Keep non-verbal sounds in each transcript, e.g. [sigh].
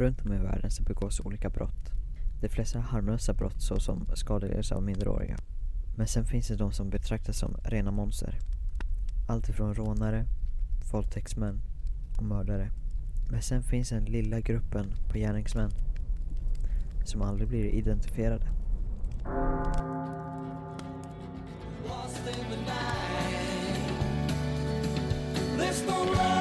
Runt om i världen så begås olika brott. De flesta är harmlösa brott såsom skadegörelse av minderåriga. Men sen finns det de som betraktas som rena monster. Allt ifrån rånare, våldtäktsmän och mördare. Men sen finns den lilla gruppen på gärningsmän som aldrig blir identifierade. lost in the night. There's no love,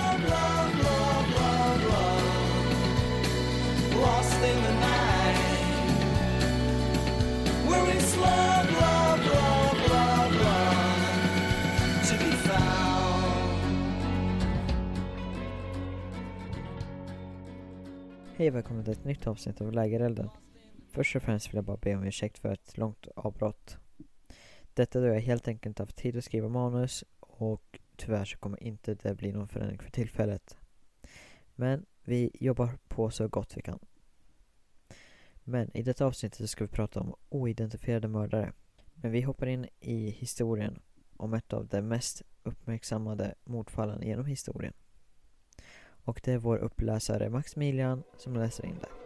Hej och välkommen till ett nytt avsnitt av Lägerelden. Först och främst vill jag bara be om ursäkt för ett långt avbrott. Detta då jag helt enkelt inte haft tid att skriva manus och tyvärr så kommer inte det bli någon förändring för tillfället. Men vi jobbar på så gott vi kan. Men i detta avsnittet ska vi prata om oidentifierade mördare. Men vi hoppar in i historien om ett av de mest uppmärksammade mordfallen genom historien. Och det är vår uppläsare Maximilian som läser in det.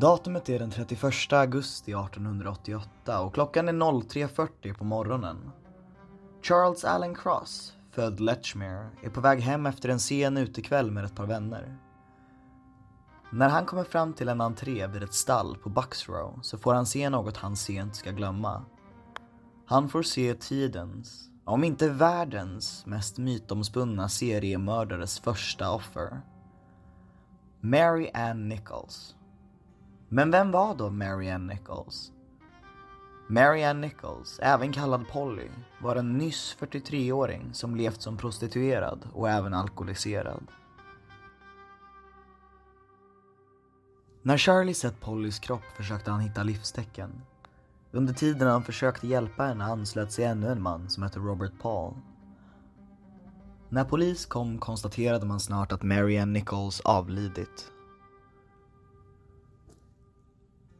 Datumet är den 31 augusti 1888 och klockan är 03.40 på morgonen. Charles Allen Cross, född Letchmere, är på väg hem efter en sen utekväll med ett par vänner. När han kommer fram till en entré vid ett stall på Bucksrow så får han se något han sent ska glömma. Han får se tidens, om inte världens, mest mytomspunna seriemördares första offer. Mary Ann Nichols. Men vem var då Mary Ann Nichols? Marianne Nichols, även kallad Polly, var en nyss 43-åring som levt som prostituerad och även alkoholiserad. När Charlie sett Pollys kropp försökte han hitta livstecken. Under tiden han försökte hjälpa henne anslöt sig ännu en man som hette Robert Paul. När polis kom konstaterade man snart att Marianne Nichols avlidit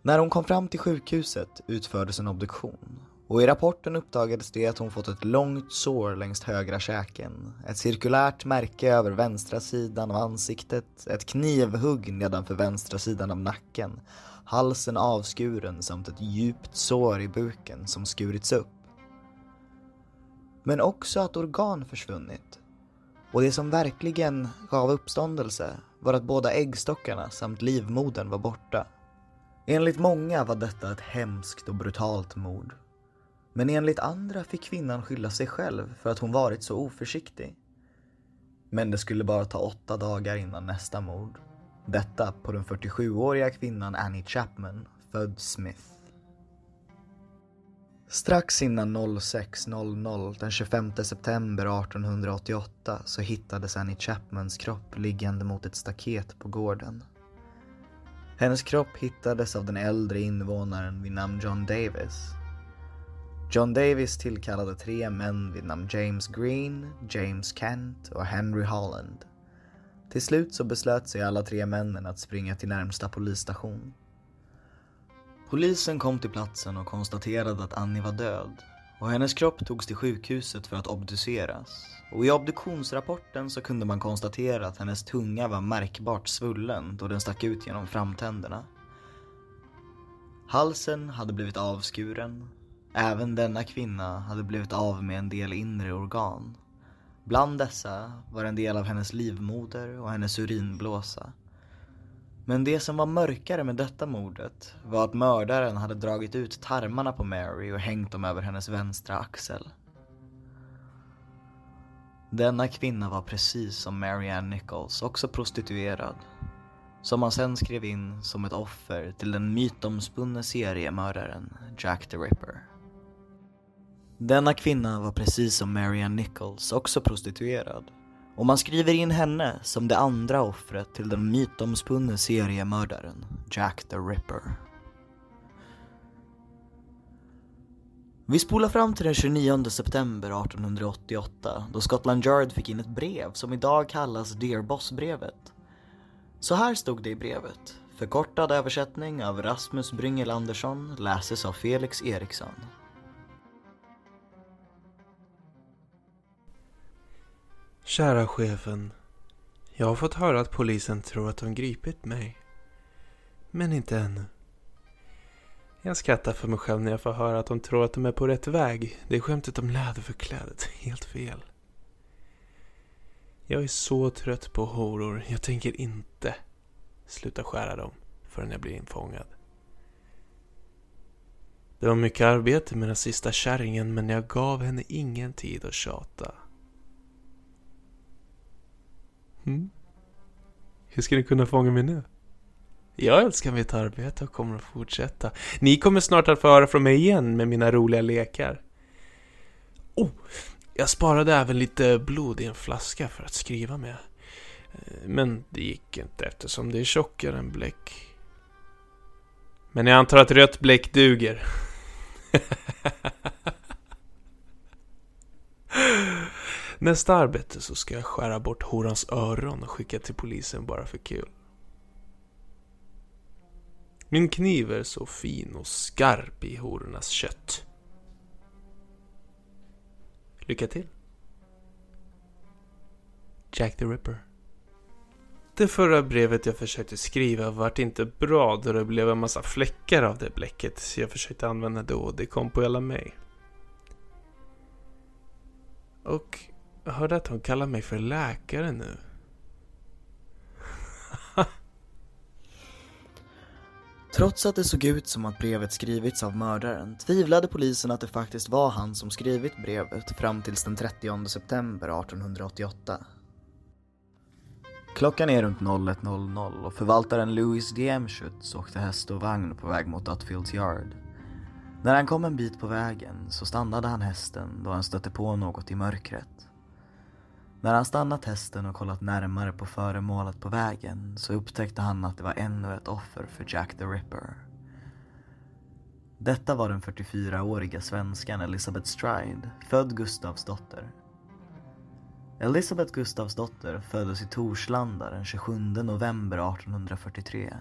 När hon kom fram till sjukhuset utfördes en obduktion och i rapporten uppdagades det att hon fått ett långt sår längs högra käken, ett cirkulärt märke över vänstra sidan av ansiktet, ett knivhugg nedanför vänstra sidan av nacken, halsen avskuren samt ett djupt sår i buken som skurits upp. Men också att organ försvunnit. Och det som verkligen gav uppståndelse var att båda äggstockarna samt livmodern var borta. Enligt många var detta ett hemskt och brutalt mord. Men enligt andra fick kvinnan skylla sig själv för att hon varit så oförsiktig. Men det skulle bara ta åtta dagar innan nästa mord. Detta på den 47-åriga kvinnan Annie Chapman, född Smith. Strax innan 06.00 den 25 september 1888 så hittades Annie Chapmans kropp liggande mot ett staket på gården. Hennes kropp hittades av den äldre invånaren vid namn John Davis. John Davis tillkallade tre män vid namn James Green, James Kent och Henry Holland. Till slut så beslöt sig alla tre männen att springa till närmsta polisstation. Polisen kom till platsen och konstaterade att Annie var död och hennes kropp togs till sjukhuset för att obduceras. Och i obduktionsrapporten så kunde man konstatera att hennes tunga var märkbart svullen då den stack ut genom framtänderna. Halsen hade blivit avskuren. Även denna kvinna hade blivit av med en del inre organ. Bland dessa var en del av hennes livmoder och hennes urinblåsa. Men det som var mörkare med detta mordet var att mördaren hade dragit ut tarmarna på Mary och hängt dem över hennes vänstra axel. Denna kvinna var precis som Mary Ann Nichols också prostituerad. Som man sen skrev in som ett offer till den mytomspunne seriemördaren Jack the Ripper. Denna kvinna var precis som Mary Ann Nichols också prostituerad. Och man skriver in henne som det andra offret till den mytomspunne seriemördaren Jack the Ripper. Vi spolar fram till den 29 september 1888 då Scotland Yard fick in ett brev som idag kallas Dear Boss-brevet. Så här stod det i brevet. Förkortad översättning av Rasmus Bryngel Andersson läses av Felix Eriksson. Kära chefen. Jag har fått höra att polisen tror att de gripit mig. Men inte ännu. Jag skrattar för mig själv när jag får höra att de tror att de är på rätt väg. Det är skämtet om läderförklädet. Helt fel. Jag är så trött på horor. Jag tänker inte sluta skära dem förrän jag blir infångad. Det var mycket arbete med den sista kärringen men jag gav henne ingen tid att tjata. Mm. Hur ska ni kunna fånga mig nu? Jag älskar mitt arbete och kommer att fortsätta. Ni kommer snart att få höra från mig igen med mina roliga lekar. Oh, jag sparade även lite blod i en flaska för att skriva med. Eh, men det gick inte eftersom det är tjockare än bläck. Men jag antar att rött bläck duger. [laughs] Nästa arbete så ska jag skära bort horans öron och skicka till polisen bara för kul. Min kniv är så fin och skarp i horornas kött. Lycka till. Jack the Ripper. Det förra brevet jag försökte skriva vart inte bra då det blev en massa fläckar av det bläcket Så jag försökte använda det och det kom på hela mig. Och jag hörde att hon kallar mig för läkare nu. Trots att det såg ut som att brevet skrivits av mördaren tvivlade polisen att det faktiskt var han som skrivit brevet fram tills den 30 september 1888. Klockan är runt 01.00 och förvaltaren Louis Diemschutz åkte häst och vagn på väg mot Dutfields Yard. När han kom en bit på vägen så stannade han hästen då han stötte på något i mörkret. När han stannat hästen och kollat närmare på föremålet på vägen så upptäckte han att det var ännu ett offer för Jack the Ripper. Detta var den 44-åriga svenskan Elizabeth Stride, född Gustavsdotter. Elisabeth Gustavsdotter föddes i Torslanda den 27 november 1843.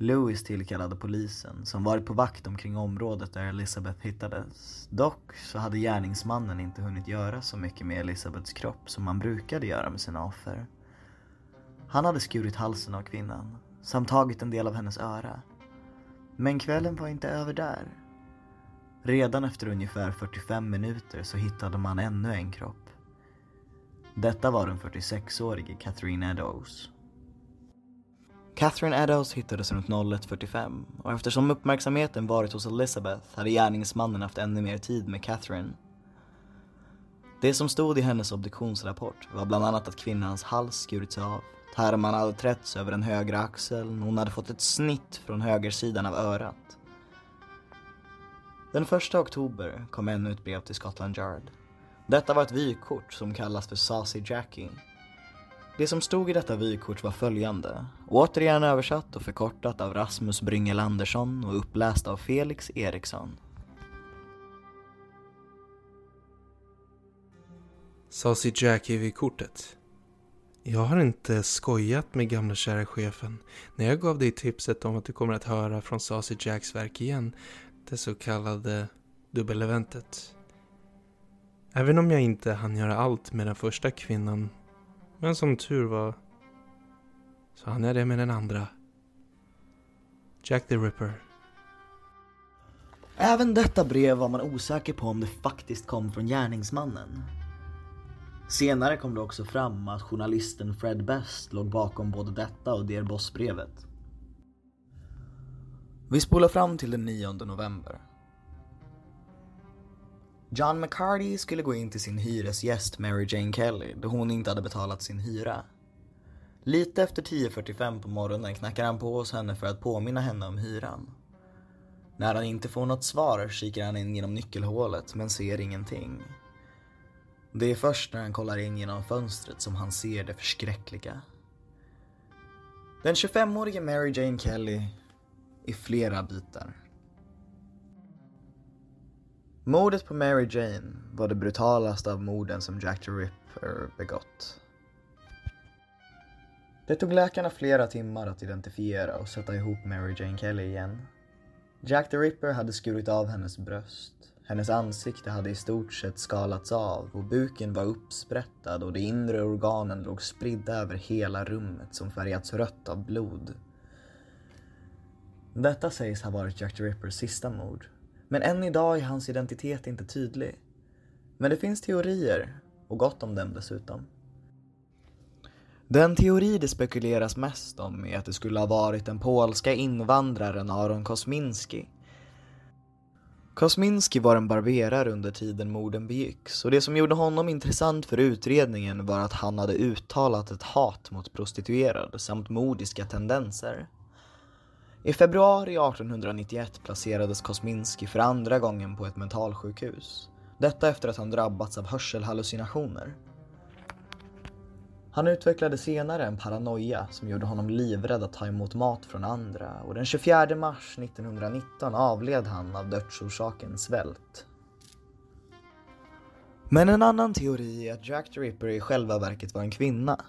Louis tillkallade polisen som varit på vakt omkring området där Elisabeth hittades. Dock så hade gärningsmannen inte hunnit göra så mycket med Elisabeths kropp som man brukade göra med sina offer. Han hade skurit halsen av kvinnan samt tagit en del av hennes öra. Men kvällen var inte över där. Redan efter ungefär 45 minuter så hittade man ännu en kropp. Detta var den 46-årige Catherine Eddowes. Catherine Eddowes hittades runt 01.45 och eftersom uppmärksamheten varit hos Elizabeth hade gärningsmannen haft ännu mer tid med Catherine. Det som stod i hennes obduktionsrapport var bland annat att kvinnans hals skurits av, tarmarna hade trätts över den högra axeln och hon hade fått ett snitt från högersidan av örat. Den 1 oktober kom ännu ett brev till Scotland Yard. Detta var ett vykort som kallas för Saucy Jackie. Det som stod i detta vykort var följande, återigen översatt och förkortat av Rasmus Bryngel Andersson och uppläst av Felix Eriksson. Saucy Jackie vid kortet. Jag har inte skojat med gamla kära chefen när jag gav dig tipset om att du kommer att höra från Saucy Jacks verk igen, det så kallade dubbeleventet. Även om jag inte hann göra allt med den första kvinnan, men som tur var, så hann jag det med den andra. Jack the Ripper. Även detta brev var man osäker på om det faktiskt kom från gärningsmannen. Senare kom det också fram att journalisten Fred Best låg bakom både detta och Dear Boss-brevet. Vi spolar fram till den 9 november. John McCarty skulle gå in till sin hyresgäst Mary Jane Kelly då hon inte hade betalat sin hyra. Lite efter 10.45 på morgonen knackar han på hos henne för att påminna henne om hyran. När han inte får något svar kikar han in genom nyckelhålet men ser ingenting. Det är först när han kollar in genom fönstret som han ser det förskräckliga. Den 25-årige Mary Jane Kelly i flera bitar. Mordet på Mary Jane var det brutalaste av morden som Jack the Ripper begått. Det tog läkarna flera timmar att identifiera och sätta ihop Mary Jane Kelly igen. Jack the Ripper hade skurit av hennes bröst. Hennes ansikte hade i stort sett skalats av och buken var uppsprättad och de inre organen låg spridda över hela rummet som färgats rött av blod. Detta sägs ha varit Jack the Rippers sista mord. Men än idag är hans identitet inte tydlig. Men det finns teorier, och gott om dem dessutom. Den teori det spekuleras mest om är att det skulle ha varit den polska invandraren Aron Kosminski. Kosminski var en barberare under tiden morden begicks och det som gjorde honom intressant för utredningen var att han hade uttalat ett hat mot prostituerade samt modiska tendenser. I februari 1891 placerades Kosminski för andra gången på ett mentalsjukhus. Detta efter att han drabbats av hörselhallucinationer. Han utvecklade senare en paranoia som gjorde honom livrädd att ta emot mat från andra och den 24 mars 1919 avled han av dödsorsaken svält. Men en annan teori är att Jack the Ripper i själva verket var en kvinna.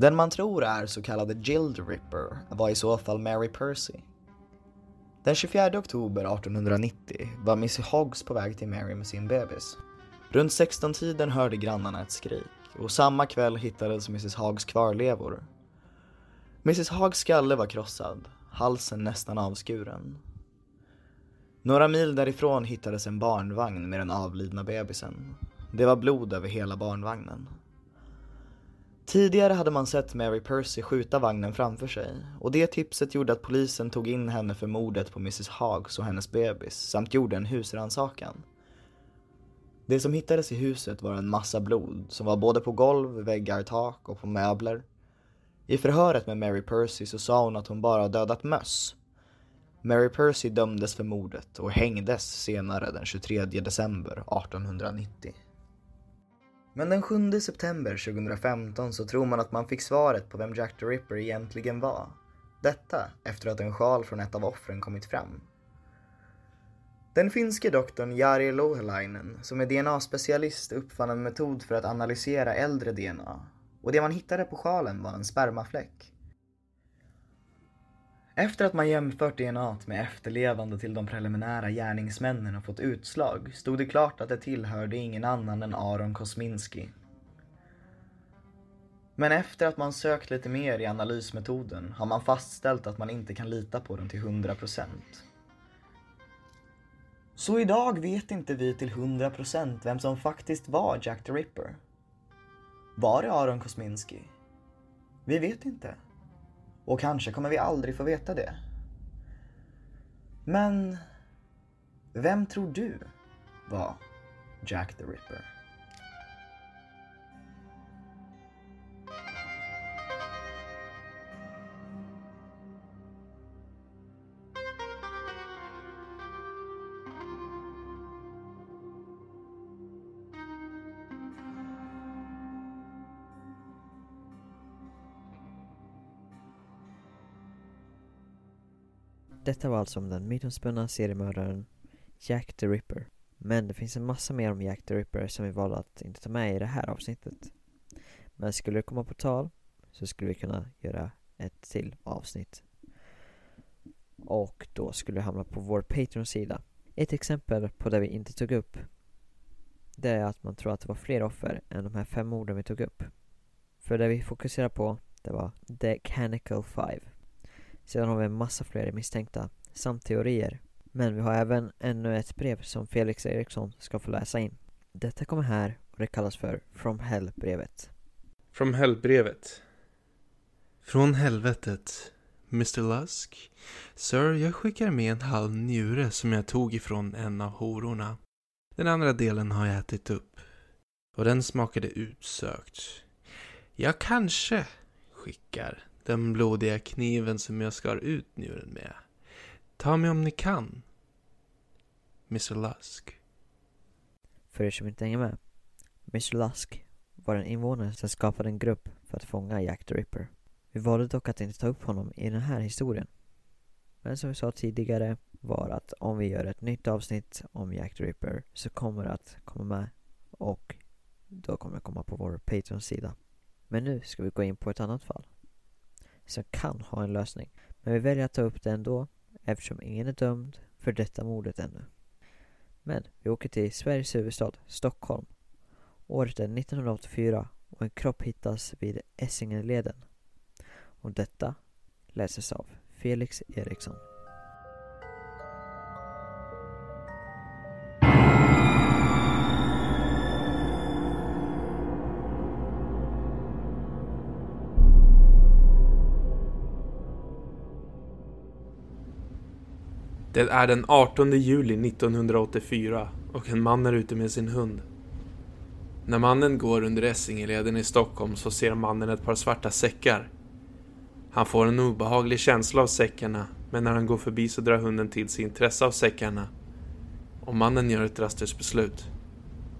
Den man tror är så kallade Jill Ripper var i så fall Mary Percy. Den 24 oktober 1890 var Missy Hoggs på väg till Mary med sin bebis. Runt 16-tiden hörde grannarna ett skrik och samma kväll hittades Mrs Hoggs kvarlevor. Mrs Hoggs skalle var krossad, halsen nästan avskuren. Några mil därifrån hittades en barnvagn med den avlidna bebisen. Det var blod över hela barnvagnen. Tidigare hade man sett Mary Percy skjuta vagnen framför sig och det tipset gjorde att polisen tog in henne för mordet på Mrs Hoggs och hennes bebis samt gjorde en husrannsakan. Det som hittades i huset var en massa blod som var både på golv, väggar, tak och på möbler. I förhöret med Mary Percy så sa hon att hon bara dödat möss. Mary Percy dömdes för mordet och hängdes senare den 23 december 1890. Men den 7 september 2015 så tror man att man fick svaret på vem Jack the Ripper egentligen var. Detta efter att en sjal från ett av offren kommit fram. Den finske doktorn Jari Lohelainen, som är DNA-specialist, uppfann en metod för att analysera äldre DNA. Och det man hittade på sjalen var en spermafläck. Efter att man jämfört DNA med efterlevande till de preliminära gärningsmännen och fått utslag stod det klart att det tillhörde ingen annan än Aron Kosminski. Men efter att man sökt lite mer i analysmetoden har man fastställt att man inte kan lita på den till 100%. Så idag vet inte vi till 100% vem som faktiskt var Jack the Ripper. Var det Aron Kosminski? Vi vet inte. Och kanske kommer vi aldrig få veta det. Men vem tror du var Jack the Ripper? Detta var alltså om den mytomspunna seriemördaren Jack the Ripper. Men det finns en massa mer om Jack the Ripper som vi valde att inte ta med i det här avsnittet. Men skulle det komma på tal så skulle vi kunna göra ett till avsnitt. Och då skulle det hamna på vår Patreon-sida. Ett exempel på det vi inte tog upp det är att man tror att det var fler offer än de här fem morden vi tog upp. För det vi fokuserar på det var The Canical Five. Sedan har vi en massa fler misstänkta samt teorier. Men vi har även ännu ett brev som Felix Eriksson ska få läsa in. Detta kommer här och det kallas för From Hell-brevet. From Hell-brevet. Från helvetet. Mr Lusk. Sir, jag skickar med en halv njure som jag tog ifrån en av hororna. Den andra delen har jag ätit upp. Och den smakade utsökt. Jag kanske skickar den blodiga kniven som jag skar ut njuren med. Ta mig om ni kan. Mr Lusk. För er som inte hänger med. Mr Lusk var en invånare som skapade en grupp för att fånga Jack the Ripper. Vi valde dock att inte ta upp honom i den här historien. Men som vi sa tidigare var att om vi gör ett nytt avsnitt om Jack the Ripper så kommer det att komma med och då kommer det komma på vår Patreon-sida. Men nu ska vi gå in på ett annat fall. Som kan ha en lösning. Men vi väljer att ta upp det ändå eftersom ingen är dömd för detta mordet ännu. Men vi åker till Sveriges huvudstad, Stockholm. Året är 1984 och en kropp hittas vid Essingeleden. Och detta läses av Felix Eriksson. Det är den 18 juli 1984 och en man är ute med sin hund. När mannen går under Essingeleden i Stockholm så ser mannen ett par svarta säckar. Han får en obehaglig känsla av säckarna, men när han går förbi så drar hunden till sig intresse av säckarna. Och mannen gör ett drastiskt beslut.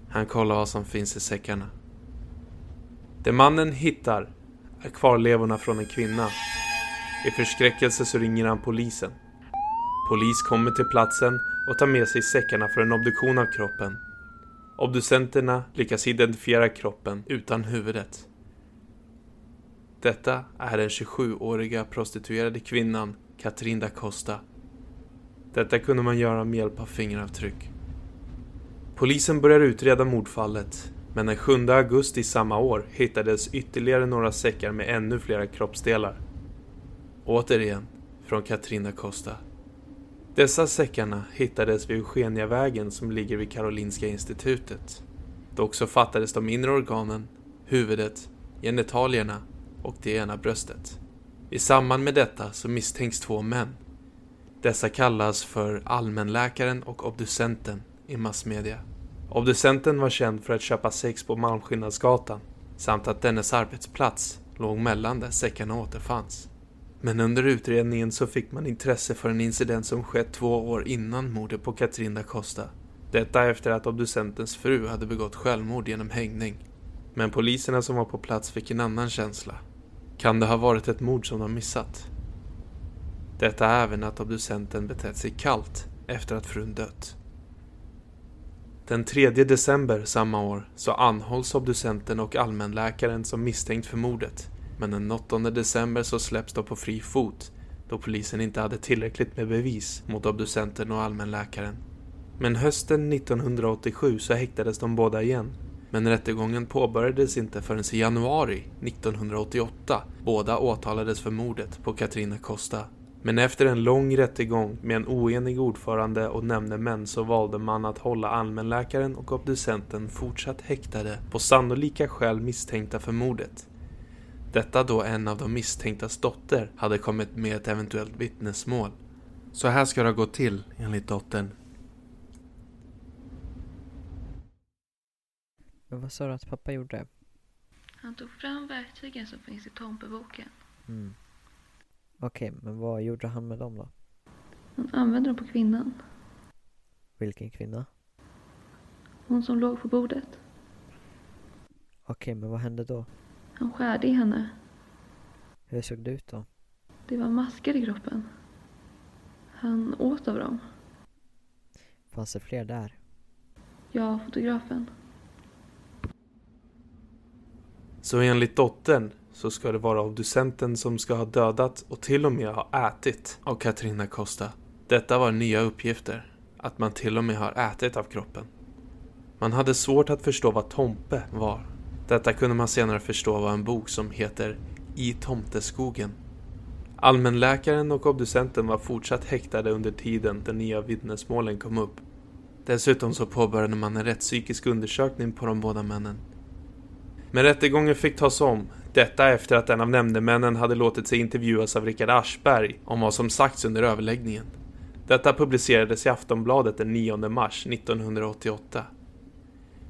Han kollar vad som finns i säckarna. Det mannen hittar är kvarlevorna från en kvinna. I förskräckelse så ringer han polisen. Polis kommer till platsen och tar med sig säckarna för en obduktion av kroppen. Obducenterna lyckas identifiera kroppen utan huvudet. Detta är den 27-åriga prostituerade kvinnan Katrin da Costa. Detta kunde man göra med hjälp av fingeravtryck. Polisen börjar utreda mordfallet, men den 7 augusti samma år hittades ytterligare några säckar med ännu flera kroppsdelar. Återigen från Katrin da Costa. Dessa säckarna hittades vid Eugeniavägen som ligger vid Karolinska institutet. Dock så fattades de inre organen, huvudet, genitalierna och det ena bröstet. I samband med detta så misstänks två män. Dessa kallas för allmänläkaren och obducenten i massmedia. Obducenten var känd för att köpa sex på Malmskillnadsgatan samt att dennes arbetsplats låg mellan där säckarna återfanns. Men under utredningen så fick man intresse för en incident som skett två år innan mordet på Katrin da Costa. Detta efter att obducentens fru hade begått självmord genom hängning. Men poliserna som var på plats fick en annan känsla. Kan det ha varit ett mord som de missat? Detta även att obducenten betett sig kallt efter att frun dött. Den 3 december samma år så anhålls obducenten och allmänläkaren som misstänkt för mordet men den 8 december så släpps de på fri fot då polisen inte hade tillräckligt med bevis mot obducenten och allmänläkaren. Men hösten 1987 så häktades de båda igen. Men rättegången påbörjades inte förrän i januari 1988. Båda åtalades för mordet på Katrina Costa. Men efter en lång rättegång med en oenig ordförande och nämndemän så valde man att hålla allmänläkaren och obducenten fortsatt häktade på sannolika skäl misstänkta för mordet. Detta då en av de misstänktas dotter hade kommit med ett eventuellt vittnesmål. Så här ska det ha gått till, enligt dottern. Men vad sa du att pappa gjorde? Han tog fram verktygen som finns i Tompeboken. Mm. Okej, men vad gjorde han med dem då? Han använde dem på kvinnan. Vilken kvinna? Hon som låg på bordet. Okej, men vad hände då? Han skärde i henne. Hur såg det ut då? Det var maskar i kroppen. Han åt av dem. Fanns det fler där? Jag och fotografen. Så enligt dottern så ska det vara obducenten som ska ha dödat och till och med ha ätit av Katrina Costa. Detta var nya uppgifter. Att man till och med har ätit av kroppen. Man hade svårt att förstå vad Tompe var. Detta kunde man senare förstå var en bok som heter I tomteskogen. Allmänläkaren och obducenten var fortsatt häktade under tiden de nya vittnesmålen kom upp. Dessutom så påbörjade man en rättspsykisk undersökning på de båda männen. Men rättegången fick tas om. Detta efter att en av nämndemännen hade låtit sig intervjuas av Richard Aschberg om vad som sagts under överläggningen. Detta publicerades i Aftonbladet den 9 mars 1988.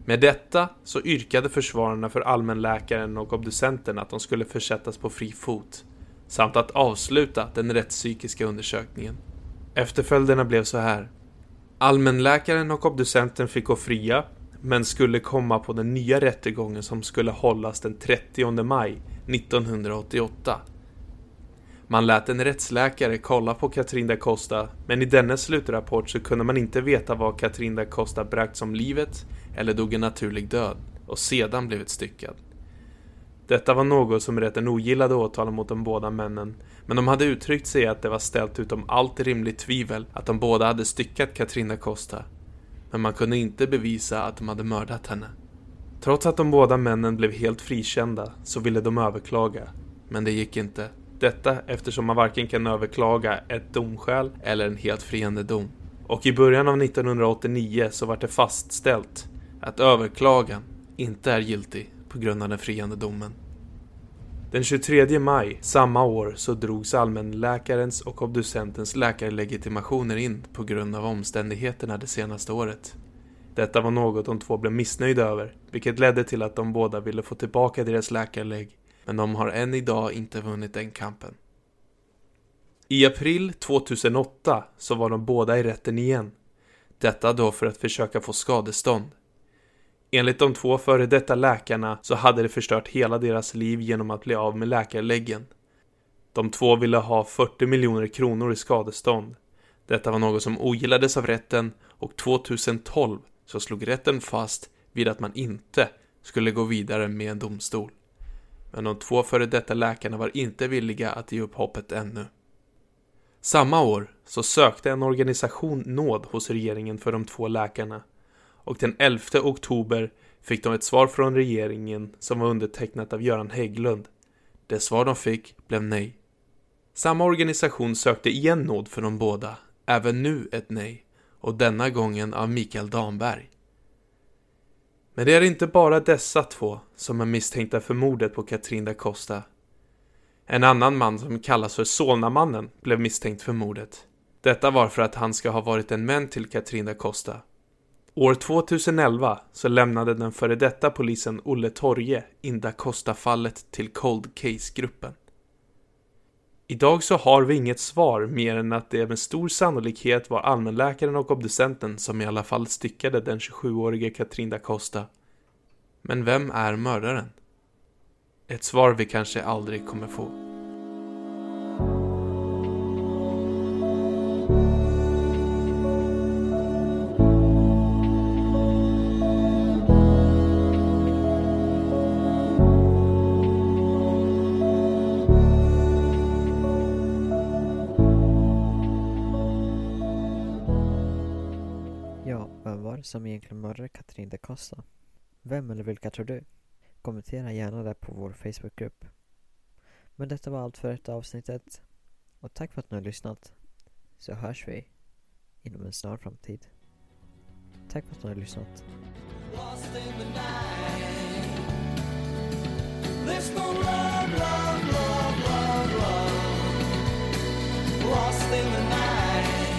Med detta så yrkade försvararna för allmänläkaren och obducenten att de skulle försättas på fri fot samt att avsluta den rättspsykiska undersökningen. Efterföljderna blev så här. Allmänläkaren och obducenten fick gå fria men skulle komma på den nya rättegången som skulle hållas den 30 maj 1988. Man lät en rättsläkare kolla på Katrin da Costa, men i dennes slutrapport så kunde man inte veta vad Katrin da Costa bragts om livet eller dog en naturlig död och sedan blivit styckad. Detta var något som rätten ogillade åtalen mot de båda männen, men de hade uttryckt sig att det var ställt utom allt rimligt tvivel att de båda hade styckat Katrina Costa. Men man kunde inte bevisa att de hade mördat henne. Trots att de båda männen blev helt frikända så ville de överklaga, men det gick inte. Detta eftersom man varken kan överklaga ett domskäl eller en helt friande dom. Och i början av 1989 så var det fastställt att överklagan inte är giltig på grund av den friande domen. Den 23 maj samma år så drogs allmänläkarens och obducentens läkarlegitimationer in på grund av omständigheterna det senaste året. Detta var något de två blev missnöjda över, vilket ledde till att de båda ville få tillbaka deras läkarlägg, men de har än idag inte vunnit den kampen. I april 2008 så var de båda i rätten igen. Detta då för att försöka få skadestånd. Enligt de två före detta läkarna så hade det förstört hela deras liv genom att bli av med läkarläggen. De två ville ha 40 miljoner kronor i skadestånd. Detta var något som ogillades av rätten och 2012 så slog rätten fast vid att man inte skulle gå vidare med en domstol. Men de två före detta läkarna var inte villiga att ge upp hoppet ännu. Samma år så sökte en organisation nåd hos regeringen för de två läkarna och den 11 oktober fick de ett svar från regeringen som var undertecknat av Göran Hägglund. Det svar de fick blev nej. Samma organisation sökte igen nåd för de båda, även nu ett nej, och denna gången av Mikael Damberg. Men det är inte bara dessa två som är misstänkta för mordet på Katrin da Costa. En annan man som kallas för Solnamannen blev misstänkt för mordet. Detta var för att han ska ha varit en män till Katrin da Costa. År 2011 så lämnade den före detta polisen Olle Torje Inda Costa-fallet till Cold Case-gruppen. Idag så har vi inget svar mer än att det med stor sannolikhet var allmänläkaren och obducenten som i alla fall styckade den 27-årige Katrin da Costa. Men vem är mördaren? Ett svar vi kanske aldrig kommer få. som egentligen mördade Katrin de Costa? Vem eller vilka tror du? Kommentera gärna det på vår Facebookgrupp. Men detta var allt för detta avsnittet och tack för att ni har lyssnat. Så hörs vi inom en snar framtid. Tack för att ni har lyssnat. There's no love, love, love, love Lost in the night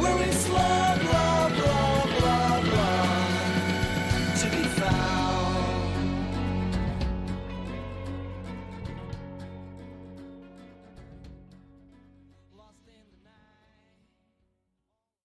Where is love?